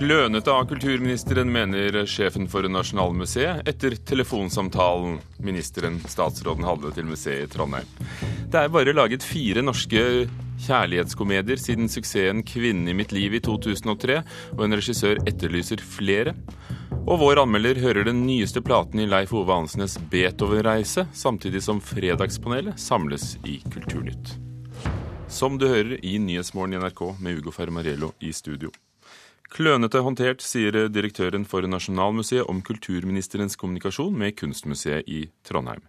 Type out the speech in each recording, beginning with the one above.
Klønete av kulturministeren, mener sjefen for Nasjonalmuseet etter telefonsamtalen ministeren statsråden hadde til museet i Trondheim. Det er bare laget fire norske kjærlighetskomedier siden suksessen 'Kvinnen i mitt liv' i 2003, og en regissør etterlyser flere. Og vår anmelder hører den nyeste platen i Leif Ove Ansnes Beethoven-reise, samtidig som Fredagspanelet samles i Kulturnytt. Som du hører i Nyhetsmorgen i NRK med Ugo Fermarello i studio. Klønete håndtert, sier direktøren for Nasjonalmuseet om kulturministerens kommunikasjon med Kunstmuseet i Trondheim.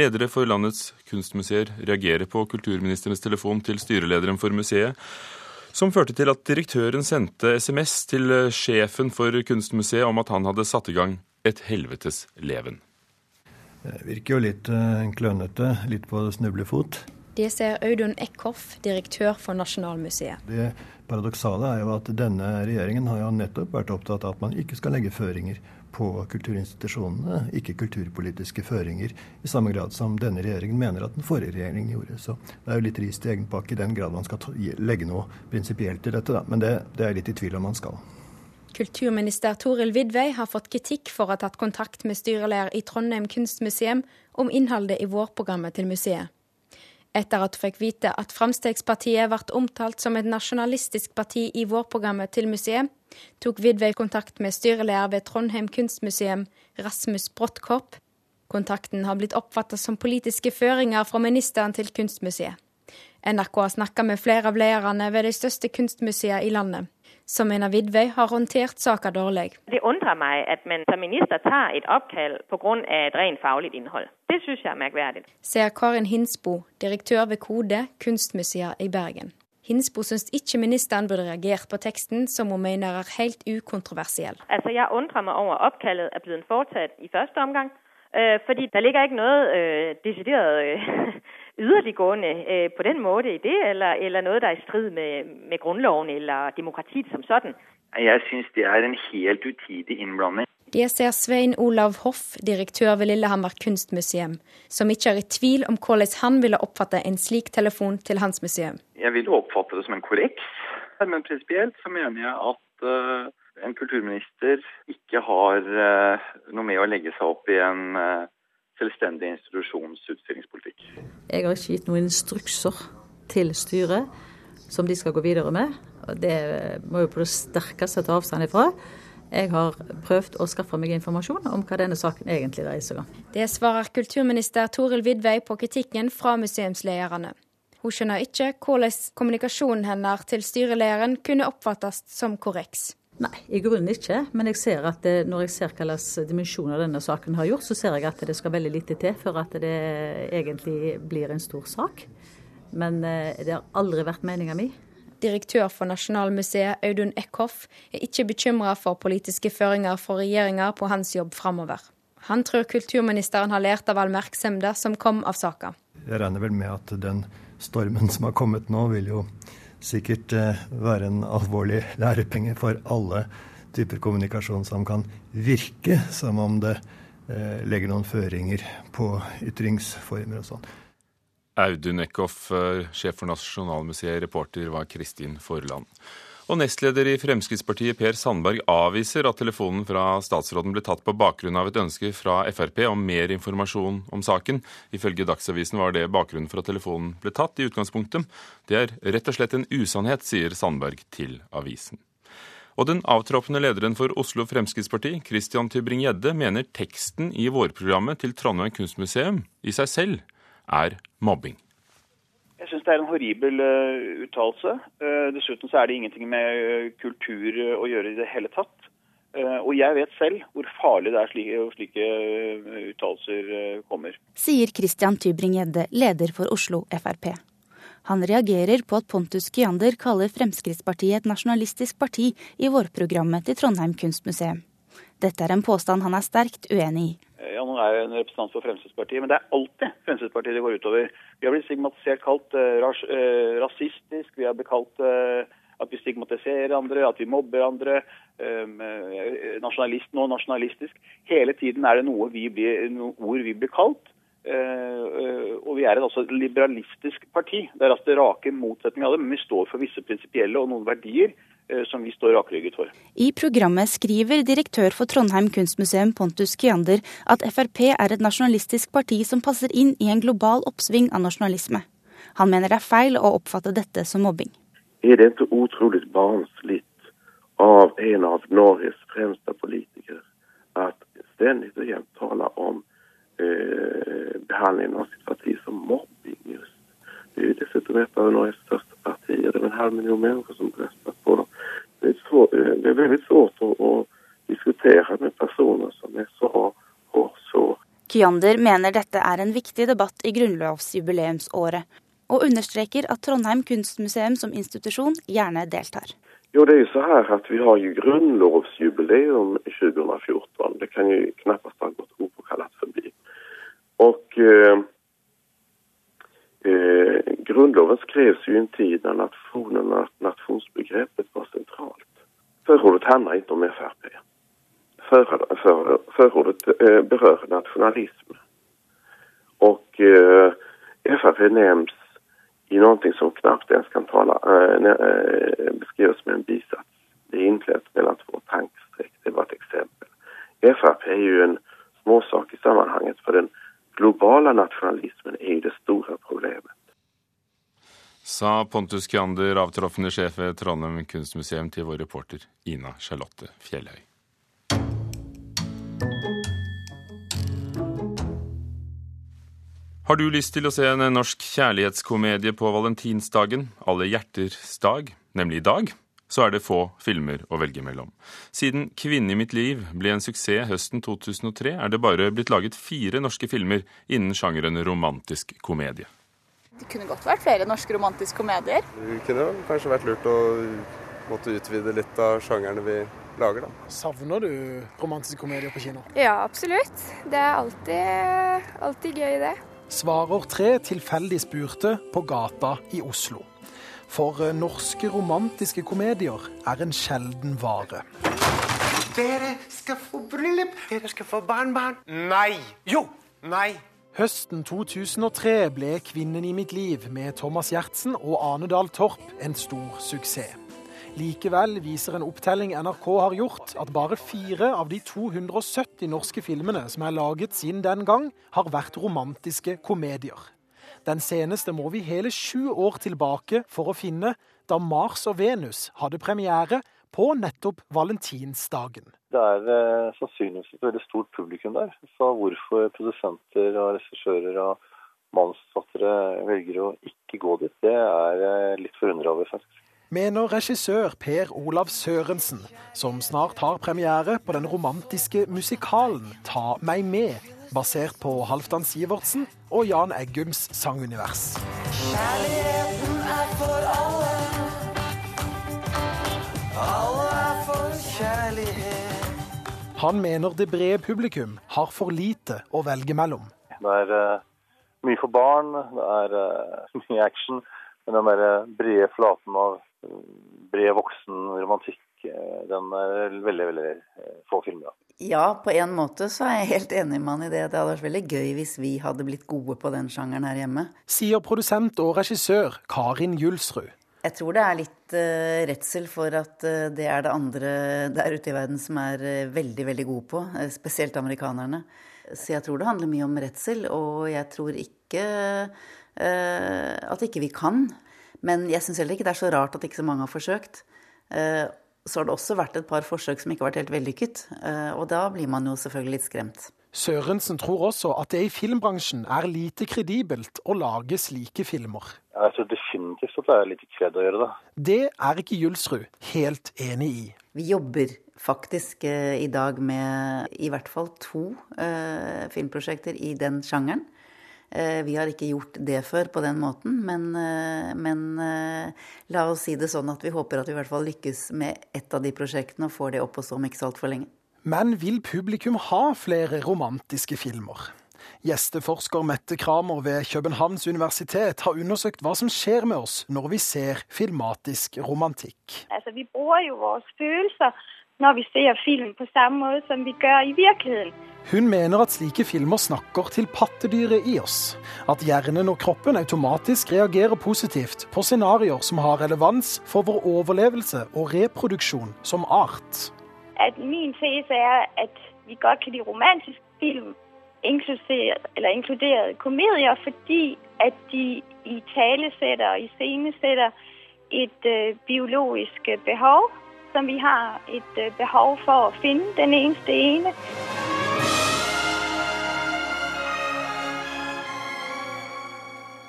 Ledere for landets kunstmuseer reagerer på kulturministerens telefon til styrelederen for museet, som førte til at direktøren sendte SMS til sjefen for Kunstmuseet om at han hadde satt i gang et helvetes leven. Det virker jo litt eh, klønete, litt på snublefot. Det ser Audun Eckhoff, direktør for Nasjonalmuseet. Det paradoksale er jo at denne regjeringen har jo nettopp vært opptatt av at man ikke skal legge føringer på kulturinstitusjonene, ikke kulturpolitiske føringer, i samme grad som denne regjeringen mener at den forrige regjeringen gjorde. Så det er jo litt rist i egen pakke i den grad man skal legge noe prinsipielt i dette, da. Men det, det er jeg litt i tvil om man skal. Kulturminister Toril Vidvei har fått kritikk for å ha tatt kontakt med styreleder i Trondheim kunstmuseum om innholdet i vårprogrammet til museet. Etter at hun fikk vite at Fremskrittspartiet ble omtalt som et nasjonalistisk parti i vårprogrammet til museet, tok Vidvei kontakt med styreleder ved Trondheim kunstmuseum, Rasmus Brottkorp. Kontakten har blitt oppfattet som politiske føringer fra ministeren til Kunstmuseet. NRK har snakka med flere av lederne ved de største kunstmuseene i landet som mener Vidvei har håndtert saken dårlig. Det undrer meg at man som minister tar et oppkall pga. et rent faglig innhold. Det syns jeg er merkverdig. Sier Karin Hinsbo, direktør ved Kode, kunstmuseet i Bergen. Hinsbo syns ikke ministeren burde reagert på teksten, som hun mener er helt ukontroversiell. Altså, Jeg undrer meg over oppkallet er blitt foretatt i første omgang. Øh, fordi der ligger ikke noe øh, desideret øh, yderliggående øh, på den måte i det, eller, eller noe der er i strid med, med Grunnloven eller demokratiet som sådan. Jeg syns det er en helt utidig innblanding. Det ser Svein Olav Hoff, direktør ved Lillehammer kunstmuseum, som ikke er i tvil om hvordan han ville oppfatte en slik telefon til hans museum. Jeg vil oppfatte det som en korreks, men prinsipielt så mener jeg at uh, en kulturminister ikke har uh, noe med å legge seg opp i en uh, selvstendig institusjonsutstillingspolitikk. Jeg har ikke gitt noen instrukser til styret som de skal gå videre med. og Det må jo på det sterkeste ta avstand ifra. Jeg har prøvd å skaffe meg informasjon om hva denne saken egentlig dreier seg om. Det svarer kulturminister Toril Vidvei på kritikken fra museumslederne. Hun skjønner ikke hvordan kommunikasjonen hennes til styrelederen kunne oppfattes som korreks. Nei, i grunnen ikke. Men jeg ser at det, når jeg ser hva slags dimensjoner denne saken har gjort, så ser jeg at det skal veldig lite til før at det egentlig blir en stor sak. Men eh, det har aldri vært meninga mi. Direktør for Nasjonalmuseet, Audun Eckhoff, er ikke bekymra for politiske føringer for regjeringa på hans jobb framover. Han tror kulturministeren har lært av all oppmerksomheten som kom av saka. Jeg regner vel med at den stormen som har kommet nå, vil jo sikkert eh, være en alvorlig lærepenge for alle typer kommunikasjon som kan virke som om det eh, legger noen føringer på ytringsformer og sånn. Audun Eckhoff, eh, sjef for Nasjonalmuseet, reporter var Kristin Forland. Og nestleder i Fremskrittspartiet Per Sandberg avviser at telefonen fra statsråden ble tatt på bakgrunn av et ønske fra Frp om mer informasjon om saken. Ifølge Dagsavisen var det bakgrunnen for at telefonen ble tatt i utgangspunktet. Det er rett og slett en usannhet, sier Sandberg til avisen. Og den avtroppende lederen for Oslo Fremskrittsparti, Christian Tybring-Gjedde, mener teksten i vårprogrammet til Trondheim kunstmuseum i seg selv er mobbing. Jeg syns det er en horribel uh, uttalelse. Uh, dessuten så er det ingenting med uh, kultur å gjøre i det hele tatt. og jeg vet selv hvor farlig det er slike, slike uttalelser kommer. Sier Christian Tybring-Gjedde, leder for Oslo Frp. Han reagerer på at Pontus Kyander kaller Fremskrittspartiet et nasjonalistisk parti i vårprogrammet til Trondheim kunstmuseum. Dette er en påstand han er sterkt uenig i. Ja, Nå er jeg en representant for Fremskrittspartiet, men det er alltid Fremskrittspartiet det går utover. Vi har blitt stigmatisert kalt uh, ras, uh, rasistisk, vi har blitt kalt uh, at vi stigmatiserer andre, at vi mobber andre. Um, nasjonalist nå, nasjonalistisk. Hele tiden er det noe vi blir, noen ord vi blir kalt. Og vi er et altså, liberalistisk parti. Det er altså det rake motsetning av det, men vi står for visse prinsipielle og noen verdier eh, som vi står rakrygget for. I programmet skriver direktør for Trondheim kunstmuseum Pontus Kyander at Frp er et nasjonalistisk parti som passer inn i en global oppsving av nasjonalisme. Han mener det er feil å oppfatte dette som mobbing. Er det ikke utrolig barnslig av en av Norges fremste politikere at stendig og jevnt tale om eh, behandlingen av sitt parti som mobbing. just. Det er jo dessuten et av Norges største partier. Det er en halv million mennesker som røster på dem. Det er, så, eh, det er veldig svårt å, å diskutere med personer som er så hårsår. Kyander mener dette er en viktig debatt i grunnlovsjubileumsåret, og understreker at Trondheim kunstmuseum som institusjon gjerne deltar. Jo, det er jo så her at vi har jo grunnlovsjubileum i 2014. Det kan jo knappast ha gått. Og eh, eh, grundloven skrevs jo i en tid när nationen og nationsbegreppet var centralt. Förordet handler ikke om Frp. För, för, förordet eh, berör nationalism. Och eh, Frp nämns i noe som knappt ens kan tala, eh, beskrivas med en bisats. Det er inklätt mellan två tankstreck. Det var et eksempel. FRP er jo en småsak i sammanhanget for den globala nasjonalismen er det store problemet. Sa Pontus Kjander, avtroffende sjef ved Trondheim kunstmuseum, til vår reporter Ina Charlotte Fjellhøy. Har du lyst til å se en norsk kjærlighetskomedie på valentinsdagen, Alle hjerters dag, nemlig i dag, så er det få filmer å velge mellom. Siden 'Kvinne i mitt liv' ble en suksess høsten 2003, er det bare blitt laget fire norske filmer innen sjangeren romantisk komedie. Det kunne godt vært flere norske romantiske komedier. Det kunne kanskje vært lurt å måtte utvide litt av sjangerne vi lager, da. Savner du romantiske komedier på kino? Ja, absolutt. Det er alltid, alltid gøy, det svarer tre tilfeldig spurte på gata i Oslo. For eh, norske romantiske komedier er en sjelden vare. Dere skal få bryllup, dere skal få barnebarn. Nei! Jo! Nei! Høsten 2003 ble 'Kvinnen i mitt liv' med Thomas Gjertsen og Ane Dahl Torp en stor suksess. Likevel viser en opptelling NRK har gjort, at bare fire av de 270 norske filmene som er laget siden den gang, har vært romantiske komedier. Den seneste må vi hele sju år tilbake for å finne, da Mars og Venus hadde premiere på nettopp valentinsdagen. Det er eh, sannsynligvis et veldig stort publikum der. Så hvorfor produsenter og regissører og manusforfattere velger å ikke gå dit, det er eh, litt forundra over, faktisk mener regissør Per Olav Sørensen, som snart har premiere på den romantiske musikalen Ta meg med, basert på Halvdan Sivertsen og Jan Eggums sangunivers. Kjærligheten er for alle. Alle er for kjærlighet. Han mener det brede publikum har for lite å velge mellom. Det er uh, mye for barn, det er uh, mye action. Men den der brede flaten av bred voksen-romantikk, eh, den er veldig, veldig eh, få filmer. Ja, på en måte så er jeg helt enig med han i det. Det hadde vært veldig gøy hvis vi hadde blitt gode på den sjangeren her hjemme. Sier produsent og regissør Karin Julsrud. Jeg tror det er litt uh, redsel for at uh, det er det andre der ute i verden som er uh, veldig, veldig gode på. spesielt amerikanerne. Så jeg tror det handler mye om redsel, og jeg tror ikke at ikke vi kan. Men jeg syns heller ikke det er så rart at ikke så mange har forsøkt. Så har det også vært et par forsøk som ikke har vært helt vellykket. Eh, og da blir man jo selvfølgelig litt skremt. Sørensen tror også at det i filmbransjen er lite kredibelt å lage slike filmer. Jeg tror definitivt at det er litt kred å gjøre det. Det er ikke Julsrud helt enig i. Vi jobber faktisk eh, i dag med i hvert fall to eh, filmprosjekter i den sjangeren. Eh, vi har ikke gjort det før på den måten, men, eh, men, eh, la oss si det sånn at vi håper at vi i hvert fall lykkes med ett av de prosjektene og får det opp og så om ikke så altfor lenge. Men vil publikum ha flere romantiske filmer? Gjesteforsker Mette Kramer ved Københavns universitet har undersøkt hva som skjer med oss når vi ser filmatisk romantikk. Altså, vi bruker jo våre følelser når vi ser film på samme måte som vi gjør i virkeligheten. Hun mener at slike filmer snakker til pattedyret i oss. At hjernen og kroppen automatisk reagerer positivt på scenarioer som har relevans for vår overlevelse og reproduksjon som art. At min tese er at vi godt kan lide romantisk film, inkluderet komedier, fordi at de i talesetter og iscenesetter et uh, biologisk behov, som vi har et uh, behov for å finne den eneste ene.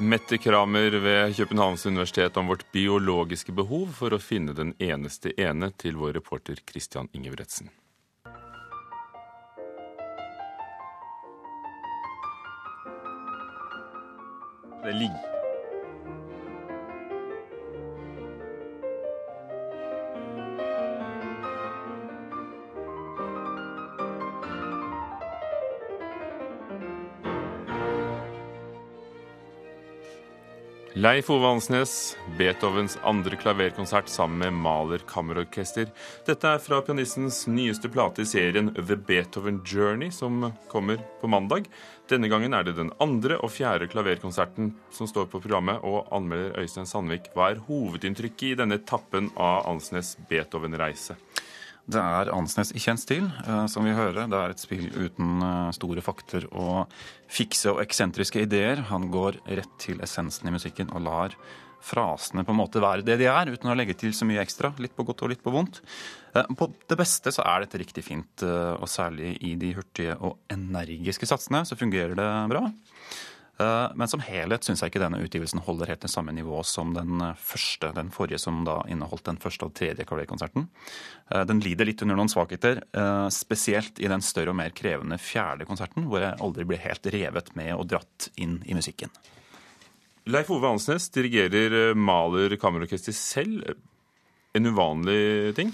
Mette Kramer ved Københavns universitet om vårt biologiske behov for å finne den eneste ene til vår reporter Christian Ingebretsen. Det ligger Leif Ove Ansnes, Beethovens andre klaverkonsert sammen med Maler Kammerorkester. Dette er fra pianistens nyeste plate i serien The Beethoven Journey, som kommer på mandag. Denne gangen er det den andre og fjerde klaverkonserten som står på programmet, og anmelder Øystein Sandvik, hva er hovedinntrykket i denne etappen av Ansnes Beethoven-reise? Det er Ansnes i kjent stil, eh, som vi hører. Det er et spill uten eh, store fakter og fikse og eksentriske ideer. Han går rett til essensen i musikken og lar frasene på en måte være det de er, uten å legge til så mye ekstra. Litt på godt og litt på vondt. Eh, på det beste så er dette riktig fint, og særlig i de hurtige og energiske satsene så fungerer det bra. Eh, men som helhet syns jeg ikke denne utgivelsen holder helt det samme nivå som den eh, første, den forrige som da inneholdt den første og tredje klaverkonserten. Eh, den lider litt under noen svakheter, spesielt i den større og mer krevende fjerde konserten, hvor jeg aldri ble helt revet med og dratt inn i musikken. Leif Ove Ansnes dirigerer Maler kammerorkester selv. En uvanlig ting?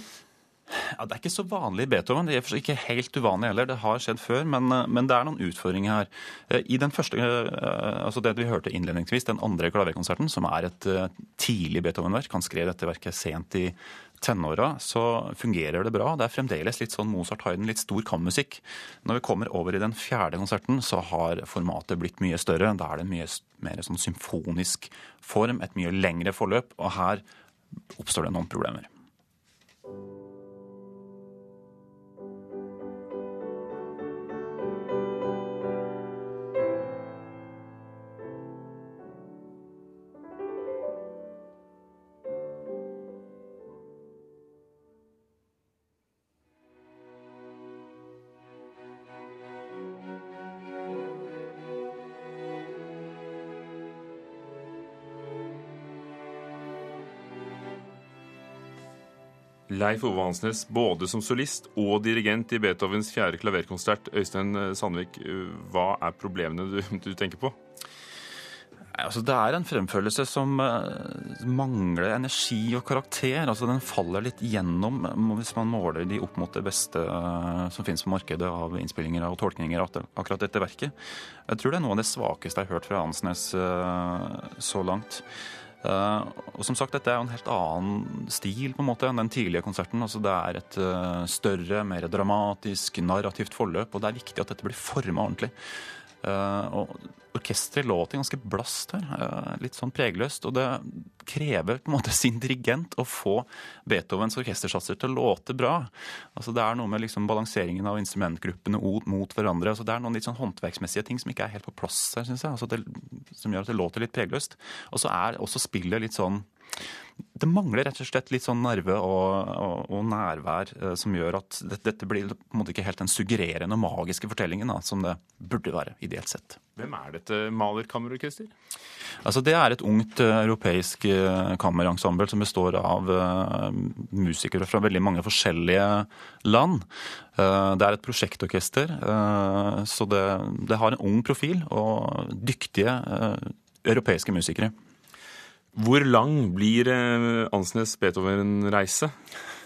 Ja, Det er ikke så vanlig i Beethoven. Det er ikke helt uvanlig heller. Det har skjedd før, men, eh, men, det er noen utfordringer her. Eh, I den første, eh, altså det vi hørte innledningsvis, den andre klaverkonserten, som er et tidlig Beethoven-verk, han skrev dette verket sent i tenåra, så fungerer det bra. Det er fremdeles litt sånn Mozart-Hayden, litt stor kammusikk. Når vi kommer over i den fjerde konserten, så har formatet blitt mye større. Da er det mye mer sånn symfonisk form, et mye lengre forløp, og her oppstår det noen problemer. Leif Ove Hansnes både som solist og dirigent i Beethovens fjerde klaverkonsert. Øystein Sandvik, hva er problemene du, du tenker på? Altså, det er en fremførelse som uh, mangler energi og karakter. Altså, den faller litt gjennom hvis man måler de opp mot det beste som finnes på markedet av innspillinger og tolkninger av akkurat dette verket. Jeg tror det er noe av det svakeste jeg har hørt fra Ansnes uh, så langt. Uh, og som sagt, Dette er jo en helt annen stil på en måte enn den tidlige konserten. Altså Det er et uh, større, mer dramatisk, narrativt forløp, og det er viktig at dette blir forma ordentlig. Uh, og Orkesteret låter ganske blast her, uh, litt sånn pregløst. Og det krever på en måte sin dirigent å få Beethovens orkestersatser til å låte bra. Altså Det er noe med liksom balanseringen av instrumentgruppene mot hverandre. Altså Det er noen litt sånn håndverksmessige ting som ikke er helt på plass her, syns jeg. Altså det, som gjør at det låter litt pregløst. Og så er også spillet litt sånn det mangler rett og slett litt sånn nerve og, og, og nærvær eh, som gjør at dette, dette, blir på en måte ikke helt den suggererende og magiske fortellingen da, som det burde være, ideelt sett. Hvem er dette malerkammerorkester? Altså, det er et ungt uh, europeisk uh, kammerensemble som består av uh, musikere fra veldig mange forskjellige land. det er et prosjektorkester, så det, det, har en ung profil og dyktige europeiske musikere. Hvor lang blir eh, Ansnes Beethoven-reise?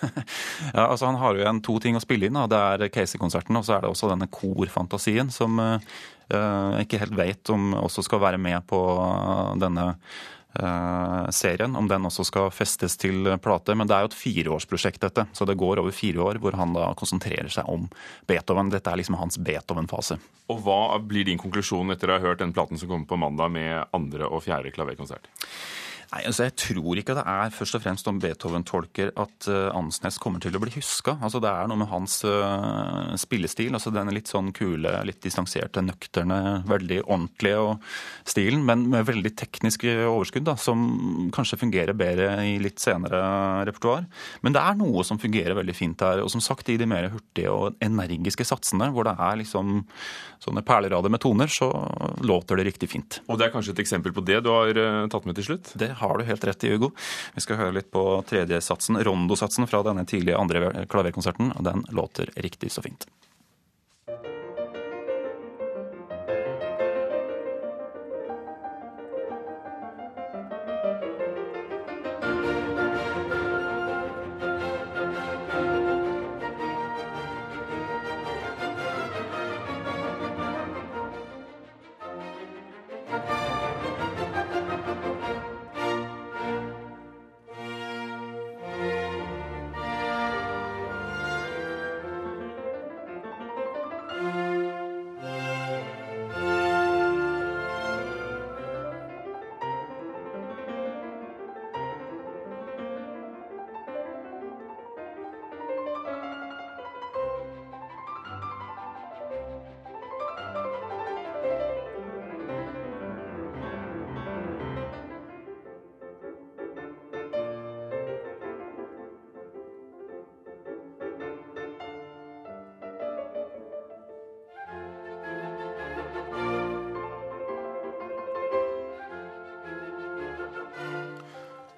ja, altså Han har jo igjen to ting å spille inn. Da. Det er Casey-konserten, og så er det også denne korfantasien som jeg ikke helt vet om også skal være med på denne Eh, serien, om den også skal festes til plate. Men det er jo et fireårsprosjekt, dette. Så det går over fire år, hvor han da konsentrerer seg om Beethoven. Dette er liksom hans Beethoven-fase. Og hva blir din konklusjon etter å ha hørt den platen som kommer på mandag med andre og fjerde klaverkonsert? Nei, altså Jeg tror ikke det er først og fremst om Beethoven-tolker at uh, Ansnes kommer til å bli huska. Altså, det er noe med hans uh, spillestil. altså Den litt sånn kule, litt distanserte, nøkterne, veldig ordentlige og stilen, men med veldig teknisk overskudd, da, som kanskje fungerer bedre i litt senere repertoar. Men det er noe som fungerer veldig fint her. Og som sagt, i de mer hurtige og energiske satsene, hvor det er liksom sånne perlerader med toner, så låter det riktig fint. Og det er kanskje et eksempel på det du har uh, tatt med til slutt? Det har du helt rett i, Hugo. Vi skal høre litt på tredje satsen, rondosatsen fra denne tidlige andre klaverkonserten. Den låter riktig så fint.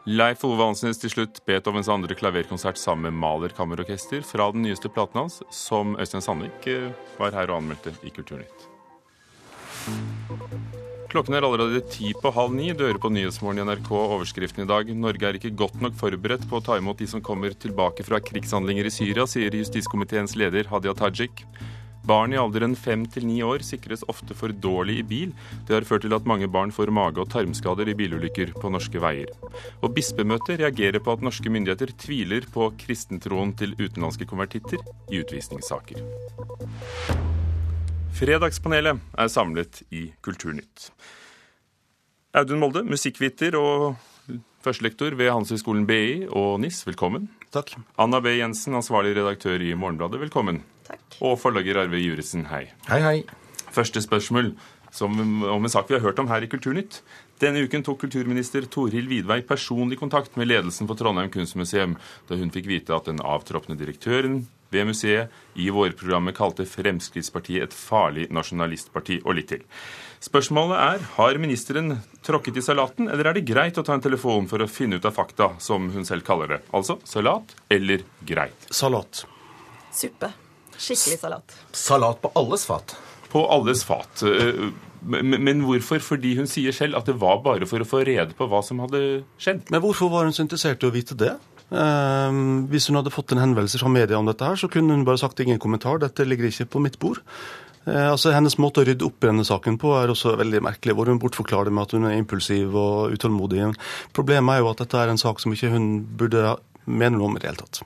Leif Ove Hansnes til slutt Beethovens andre klaverkonsert sammen med Malerkammerorkester fra den nyeste platen hans, som Øystein Sandvik eh, var her og anmeldte i Kulturnytt. Klokken er allerede ti på halv ni. Dører på Nyhetsmorgen i NRK. Overskriften i dag Norge er ikke godt nok forberedt på å ta imot de som kommer tilbake fra krigshandlinger i Syria, sier justiskomiteens leder Hadia Tajik. Barn i alderen fem til ni år sikres ofte for dårlig i bil. Det har ført til at mange barn får mage- og tarmskader i bilulykker på norske veier. Og Bispemøtet reagerer på at norske myndigheter tviler på kristentroen til utenlandske konvertitter i utvisningssaker. Fredagspanelet er samlet i Kulturnytt. Audun Molde, musikkviter og førstelektor ved Handelshøyskolen BI og NIS, velkommen. Takk. Anna B. Jensen, ansvarlig redaktør i Morgenbladet, velkommen. Takk. Og forlager Arve Juresen, hei. Hei, hei. Første spørsmål som, om en sak vi har hørt om her i Kulturnytt. Denne uken tok kulturminister Torhild Widvey personlig kontakt med ledelsen for Trondheim kunstmuseum da hun fikk vite at den avtroppende direktøren ved museet i vårprogrammet kalte Fremskrittspartiet et farlig nasjonalistparti, og litt til. Spørsmålet er har ministeren tråkket i salaten, eller er det greit å ta en telefon for å finne ut av fakta, som hun selv kaller det? Altså salat eller greit? Salat. Suppe. Skikkelig salat. Salat på alles fat. På alles fat. Eh, men hvorfor? Fordi hun sier selv at det var bare for å få rede på hva som hadde skjedd. Men hvorfor var hun så interessert i å vite det? Eh, hvis hun hadde fått en henvendelse fra media om dette, her, så kunne hun bare sagt ingen kommentar. Dette ligger ikke på mitt bord. Eh, altså Hennes måte å rydde opp i denne saken på er også veldig merkelig, hvor hun bortforklarer det med at hun er impulsiv og utålmodig. Problemet er jo at dette er en sak som ikke hun burde mene noe om i det hele tatt.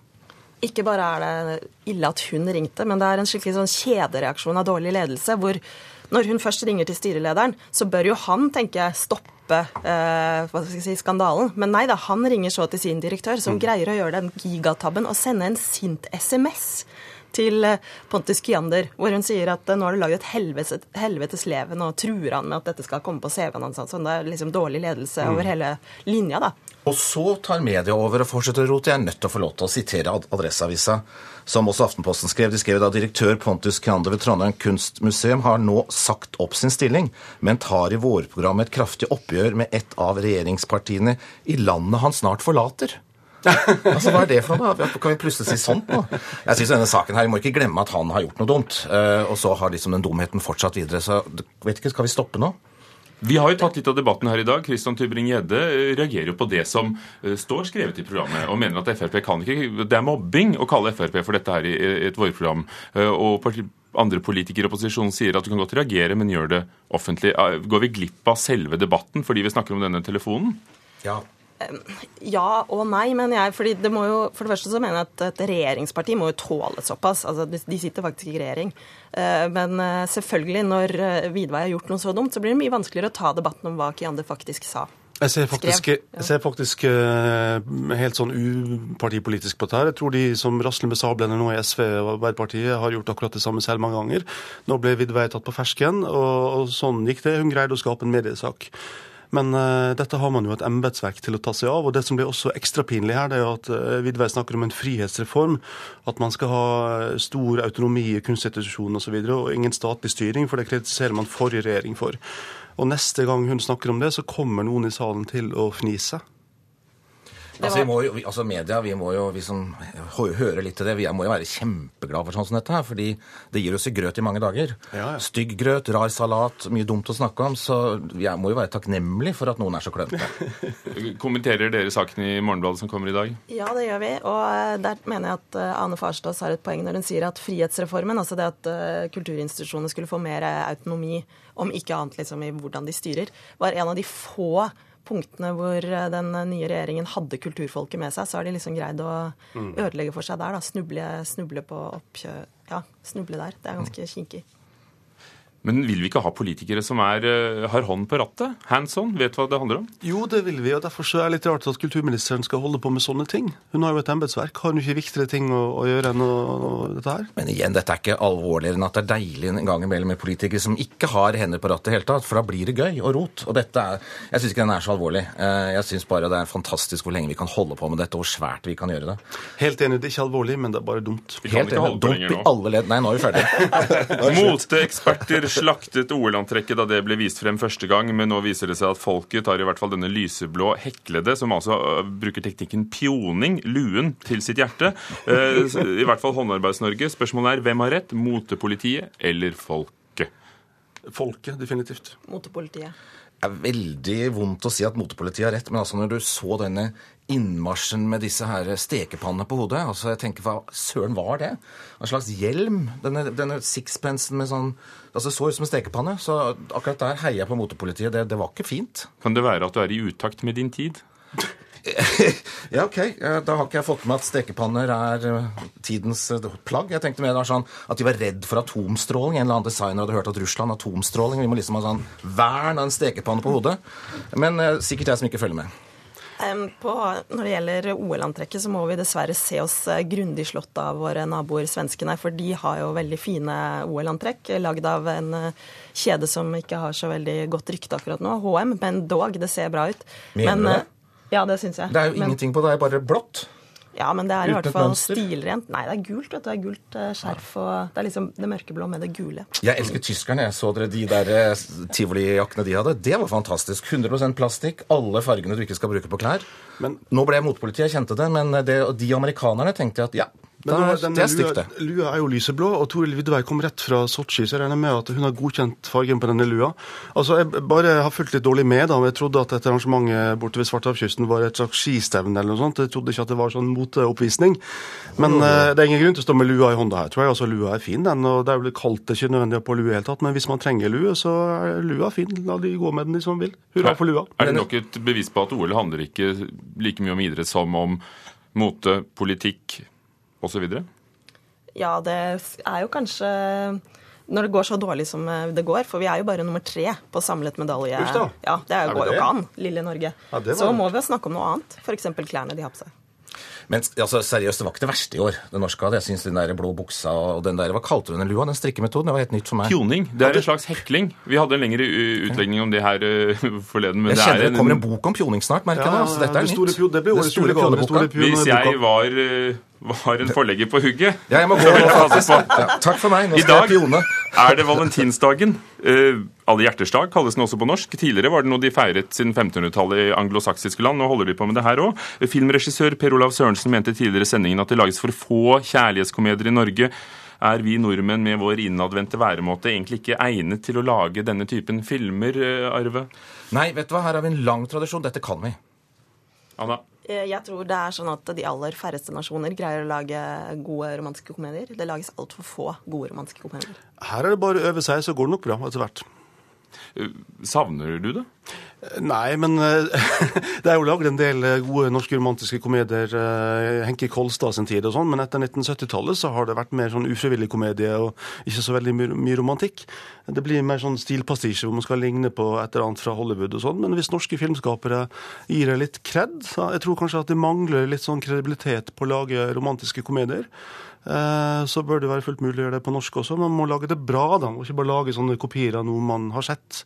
Ikke bare er det ille at hun ringte, men det er en skikkelig sånn kjedereaksjon av dårlig ledelse. hvor når hun først ringer til styrelederen, så bør jo han, tenker jeg, stoppe eh, hva skal jeg si, skandalen. Men nei da, han ringer så til sin direktør, som mm. greier å gjøre den gigatabben og sende en sint SMS til eh, Pontus Kiander, hvor hun sier at eh, nå har du lagd et helvetes, helvetes leven og truer han med at dette skal komme på CV-en hans. Sånn, det er liksom dårlig ledelse mm. over hele linja, da. Og så tar media over og fortsetter å rote. Jeg er nødt til å få lov til å sitere Adresseavisa, som også Aftenposten skrev. De skrev da direktør Pontus Kyander ved Trondheim kunstmuseum har nå sagt opp sin stilling, men tar i vårprogrammet et kraftig oppgjør med et av regjeringspartiene i landet han snart forlater. altså, Hva er det for noe? Kan vi plutselig si sånt nå? Jeg synes denne saken her, Vi må ikke glemme at han har gjort noe dumt. Eh, og så har liksom den dumheten fortsatt videre. Så vet ikke, skal vi stoppe nå? Vi har jo tatt litt av debatten her i dag. Kristian Tybring-Gjedde eh, reagerer jo på det som eh, står skrevet i programmet, og mener at Frp kan ikke Det er mobbing å kalle Frp for dette her i et vårprogram. Og andre politikere i opposisjonen sier at du kan godt reagere, men gjør det offentlig. Går vi glipp av selve debatten fordi vi snakker om denne telefonen? Ja. Ja og nei, mener jeg. fordi det må jo, For det første så mener jeg at et regjeringsparti må jo tåle såpass. altså De sitter faktisk ikke i regjering. Eh, men eh, selvfølgelig, når eh, Vidvei har gjort noe så dumt, så blir det mye vanskeligere å ta debatten om hva Kiander faktisk sa. Jeg ser faktisk, jeg ser faktisk helt sånn upartipolitisk på dette. Jeg tror de som rasler med sablene nå i SV og Arbeiderpartiet, har gjort akkurat det samme selv mange ganger. Nå ble Vidvei tatt på fersken, og, og sånn gikk det. Hun greide å skape en mediesak. Men uh, dette har man jo et embetsverk til å ta seg av. Og det som blir også ekstra pinlig her, det er jo at uh, Vidvei snakker om en frihetsreform. At man skal ha stor autonomi i kunstinstitusjonene osv. Og, så og ingen statlig styring, for det kritiserer man forrige regjering for. Og neste gang hun snakker om det, så kommer noen i salen til å fnise. Altså, vi må jo, vi, altså Media, vi må jo, vi som hører litt til det, vi må jo være kjempeglade for sånn som dette her. Fordi det gir oss grøt i mange dager. Ja, ja. Stygg grøt, rar salat, mye dumt å snakke om. Så jeg må jo være takknemlig for at noen er så klønete. Kommenterer dere saken i Morgenbladet som kommer i dag? Ja, det gjør vi. Og eh, der mener jeg at eh, Ane Farstad har et poeng når hun sier at frihetsreformen, altså det at eh, kulturinstitusjonene skulle få mer autonomi, om ikke annet liksom i hvordan de styrer, var en av de få punktene hvor den nye regjeringen hadde kulturfolket med seg, så har de liksom greid å Mm. ødelegge for seg der. da, Snuble, snuble på oppkjø... Ja, snuble der. Det er ganske kinkig. Men vil vi ikke ha politikere som er, eh, har hånd på rattet? Hands on? Vet hva det handler om? Jo, det vil vi, og derfor så er det litt rart at kulturministeren skal holde på med sånne ting. Hun har jo et embetsverk. Har hun ikke viktigere ting å, å gjøre enn å, å, dette her? Men igjen, dette er ikke alvorligere enn at det er deilig en gang imellom med politikere som ikke har hender på rattet i hele tatt, for da blir det gøy og rot. Og dette er, jeg syns ikke den er så alvorlig. Eh, Jeg syns bare det er fantastisk hvor lenge vi kan holde på med dette, og hvor svært vi kan gjøre det. Helt enig, det er ikke alvorlig, men det er bare dumt. Helt enig. Dump i alle ledd. Nei, nå er vi ferdige. Moteeksperter slaktet OL-antrekket da det ble vist frem første gang, men nå viser det seg at folket tar i hvert fall denne lyseblå heklede, som altså øh, bruker teknikken pioning, luen, til sitt hjerte. Eh, I hvert fall Håndarbeids-Norge. Spørsmålet er hvem har rett? Motepolitiet eller folket? Folket, definitivt. Motepolitiet. Det er veldig vondt å si at motepolitiet har rett, men altså når du så denne innmarsjen med disse her stekepannene på hodet altså jeg tenker, Hva søren var det? En slags hjelm? Denne, denne sixpensen med sånn altså Så ut som en stekepanne. Så akkurat der heier jeg på motepolitiet. Det, det var ikke fint. Kan det være at du er i utakt med din tid? Ja, OK. Da har ikke jeg fått med at stekepanner er eh, tidens eh, plagg. Jeg tenkte mer da sånn at de var redd for atomstråling. En eller annen designer hadde hørt at Russland atomstråling. Vi må liksom ha sånn vern av en stekepanne på hodet. Men eh, sikkert jeg som ikke følger med. På, når det gjelder OL-antrekket, så må vi dessverre se oss eh, grundig slått av våre naboer svenskene. For de har jo veldig fine OL-antrekk, lagd av en eh, kjede som ikke har så veldig godt rykte akkurat nå, HM. Men dog, det ser bra ut. Mener du det? eh, Ja, det syns jeg. Det er jo Men- ingenting på det, det er bare blått. Ja, men det er i hvert fall stilrent. Nei, det er gult. vet du. Det er gult eh, skjerf og Det er liksom det mørkeblå med det gule. Jeg elsker tyskerne. Jeg så dere de der eh, tivolijakkene de hadde. Det var fantastisk. 100% plastikk. Alle fargene du ikke skal bruke på klær. Nå ble jeg motpolitiet, jeg kjente det, men det, de amerikanerne tenkte jeg at ja, Men da, den, det er stygt, det. lua er jo lyseblå, og Toril Vidvei kom rett fra Sotsji, så jeg regner med at hun har godkjent fargen på denne lua. Altså, Jeg bare har fulgt litt dårlig med, da. men Jeg trodde at dette arrangementet borte ved Svartehavskysten var et slags skistevne eller noe sånt. Jeg trodde ikke at det var sånn moteoppvisning. Men eh, det er ingen grunn til å stå med lua i hånda her, tror jeg. Altså, Lua er fin, den. Og det er jo litt kaldt, det er ikke nødvendig å ha på lue i det hele tatt. Men hvis man trenger lue, så er lua fin. La de gå med den de som vil. Hurra for lua. Er det nok et bevis på at OL handler ikke like mye om idrett som om mote, politikk osv.? Ja, det er jo kanskje når det går så dårlig som eh, det går, for vi er jo bare nummer tre på samlet medalje. Uff. Ja, Det Er går jo ikke an, lille Norge. Ja, det var- Så må vi jo snakke om noe annet, f.eks. klærne de har på seg. Men altså, seriøst, det var ikke det verste i år, det norske hadde. Jeg syns den der blå buksa og den der Hva kalte du den lua? Den strikkemetoden? Det var helt nytt for meg. Pjoning. Det er en slags hekling. Vi hadde en lengre utlegning om det her forleden. Men Jeg det kjenner er det kommer en bok om pjoning snart, merker jeg Ja, nå. Altså, dette er det store nytt. pjo- det blir årets julegave, det Hvis jeg var, ø, var en forlegger på hugget Ja, jeg må gå. Ja, takk for meg. Nå I skal dag jeg er det valentinsdagen. Uh, Alle hjerters dag kalles den også på norsk. Tidligere var det noe de feiret siden 1500-tallet i anglosaksiske land. Nå holder de på med det her òg. Filmregissør Per Olav Sørensen mente tidligere i sendingen at det lages for få kjærlighetskomedier i Norge. Er vi nordmenn med vår innadvendte væremåte egentlig ikke egnet til å lage denne typen filmer, eh, Arve? Nei, vet du hva, her har vi en lang tradisjon. Dette kan vi. Anna? Eh, Jeg tror det er sånn at de aller færreste nasjoner greier å lage gode romantiske komedier. Det lages altfor få gode romantiske komedier. Her er det bare å øve seg, så går det nok bra etter hvert. Eh, Savner du det? Nei, men eh, det er jo lagd en del eh, gode norske romantiske komedier. Henke Henki Kolstad sin tid og sånn, men etter 1970-tallet så har det vært mer sånn ufrivillig komedie og ikke så veldig mye romantikk. Det blir mer sånn stilpastisje hvor man skal ligne på et eller annet fra Hollywood og sånn. Men hvis norske filmskapere gir det litt kred, så jeg tror kanskje at det mangler litt sånn kredibilitet på å lage romantiske komedier. Eh, Så bør det være fullt mulig å gjøre det på norsk også. Man må lage det bra, da. Man må ikke bare lage sånne kopier av noe man har sett.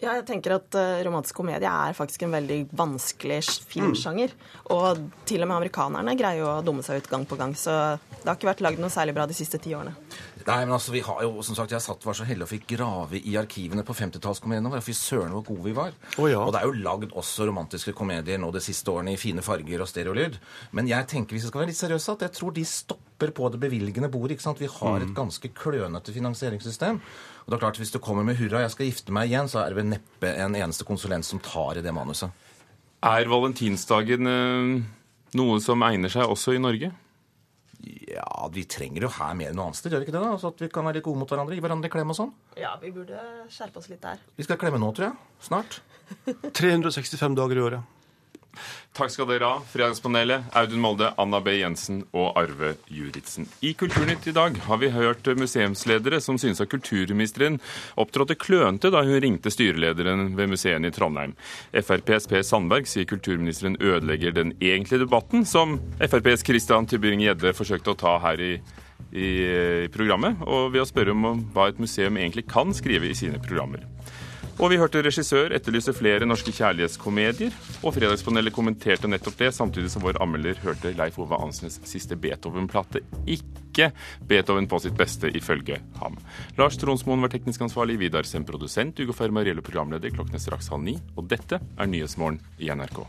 Ja, jeg tenker at uh, romantisk komedie er faktisk en veldig vanskelig filmsjanger. filmsjanger. Og til og med amerikanerne greier jo å dumme seg ut gang på gang, så det har ikke vært lagd noe særlig bra de siste ti årene. Nei, men altså, vi har jo, som sagt, Jeg satt var så heldig og fikk grave i arkivene på 50-tallskomediene våre. Fy søren hvor gode vi var. Og det er jo lagd også romantiske komedier nå de siste årene i fine farger og stereolyd. Men jeg tenker hvis vi skal være litt seriøse, at jeg tror de stopper på det bevilgende bordet. ikke sant? Vi har et ganske klønete finansieringssystem. Og det er klart, Hvis du kommer med 'hurra, jeg skal gifte meg igjen', så er det vel neppe en eneste konsulent som tar i det manuset. Er valentinsdagen eh, noe som egner seg også i Norge? Ja, vi trenger jo her mer enn noe annet sted, gjør vi ikke det? da? Så At vi kan være litt gode mot hverandre, gi hverandre klem og sånn. Ja, vi burde skjerpe oss litt der. Vi skal klemme nå, tror jeg. Snart. 365 dager i året. Takk skal dere ha, Fredagspanelet, Audun Molde, Anna B. Jensen og Arve Juritzen. I Kulturnytt i dag har vi hørt museumsledere som synes at kulturministeren opptrådte klønete da hun ringte styrelederen ved museene i Trondheim. FrPs Per Sandberg sier kulturministeren ødelegger den egentlige debatten, som FrPs Christian Tybring-Gjedde forsøkte å ta her i, i, programmet, og ved å spørre om hva et museum egentlig kan skrive i sine programmer. Og vi hørte regissør etterlyse flere norske kjærlighetskomedier. Og Fredagspanelet kommenterte nettopp det, samtidig som vår anmelder hørte Leif Ove Ansnes siste Beethoven-plate. Ikke Beethoven på sitt beste, ifølge ham. Lars Tronsmoen var teknisk ansvarlig, Vidar Sem produsent, Ugo Fermariello programleder. Klokken er straks halv ni. Og dette er Nyhetsmorgen i NRK.